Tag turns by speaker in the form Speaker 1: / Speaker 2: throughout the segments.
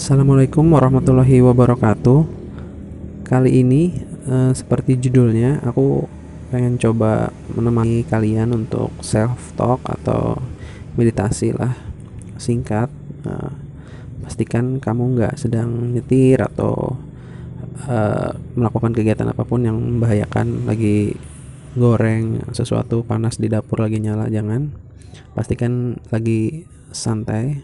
Speaker 1: Assalamualaikum warahmatullahi wabarakatuh. Kali ini, eh, seperti judulnya, aku pengen coba menemani kalian untuk self talk atau meditasi lah, singkat. eh, pastikan kamu nggak sedang nyetir atau eh, melakukan kegiatan apa pun yang membahayakan, lagi goreng sesuatu panas di dapur lagi nyala, jangan. Pastikan lagi santai.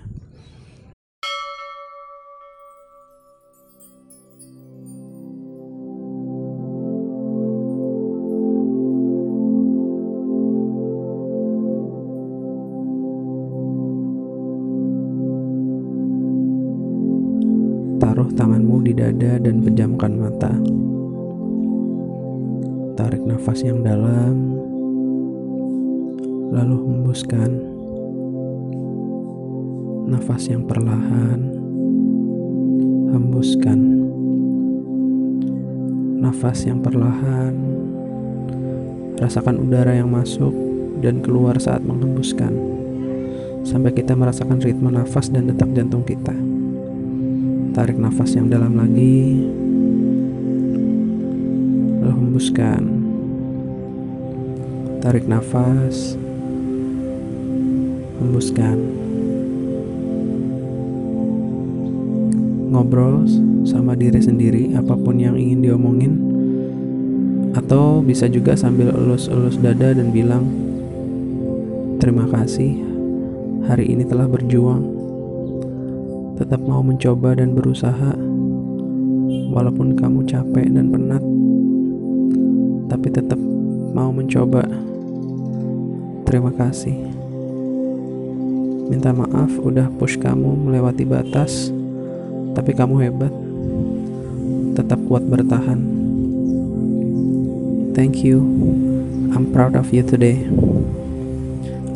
Speaker 1: Taruh tanganmu di dada dan pejamkan mata. Tarik nafas yang dalam, lalu hembuskan. Nafas yang perlahan, hembuskan. Nafas yang perlahan, rasakan udara yang masuk dan keluar saat menghembuskan, sampai kita merasakan ritme nafas dan detak jantung kita. Tarik nafas yang dalam lagi, lalu hembuskan. Tarik nafas, hembuskan. Ngobrol sama diri sendiri, apa pun yang ingin diomongin, atau bisa juga sambil elus-elus dada dan bilang, "Terima kasih, hari ini telah berjuang." Tetap mau mencoba dan berusaha, walaupun kamu capek dan penat, tapi tetap mau mencoba. Terima kasih. Minta maaf udah push kamu melewati batas, tapi kamu hebat. Tetap kuat bertahan. Thank you. I'm proud of you today.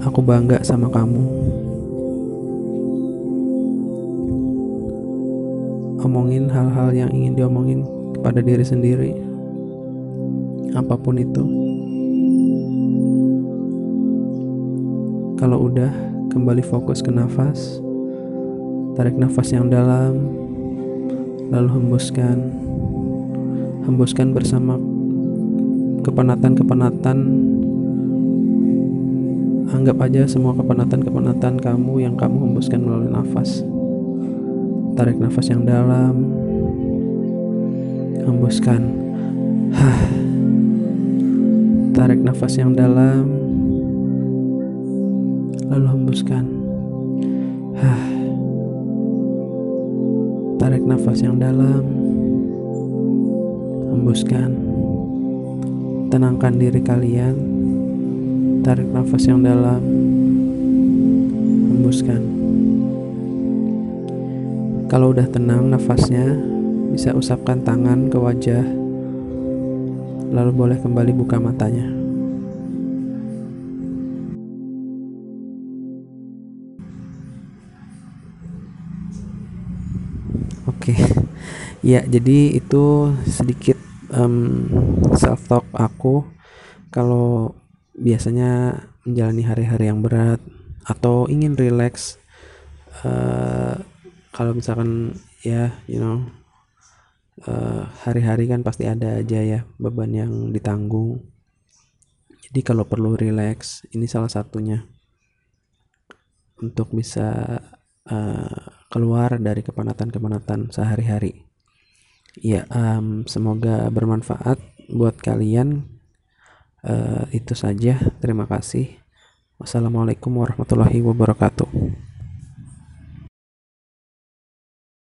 Speaker 1: Aku bangga sama kamu. Omongin hal-hal yang ingin diomongin kepada diri sendiri. Apa pun itu. Kalau udah kembali fokus ke nafas. Tarik nafas yang dalam. Lalu hembuskan. Hembuskan bersama kepenatan-kepenatan. Anggap aja semua kepenatan-kepenatan kamu yang kamu hembuskan melalui nafas tarik nafas yang dalam. Hembuskan. Hah. tarik nafas yang dalam. Lalu hembuskan. Hah. tarik nafas yang dalam. Hembuskan. Tenangkan diri kalian. Tarik nafas yang dalam. Hembuskan kalau udah tenang nafasnya, bisa usapkan tangan ke wajah, lalu boleh kembali buka matanya. Oke, ya jadi itu sedikit um, self talk aku kalau biasanya menjalani hari-hari yang berat atau ingin. Uh, kalau misalkan ya you know hari-hari uh, kan pasti ada aja ya beban yang ditanggung. Jadi kalau perlu relax ini salah satunya. Untuk bisa uh, keluar dari kepenatan-kepenatan sehari-hari. Ya um, semoga bermanfaat buat kalian. Uh, itu saja. Terima kasih. Wassalamualaikum warahmatullahi wabarakatuh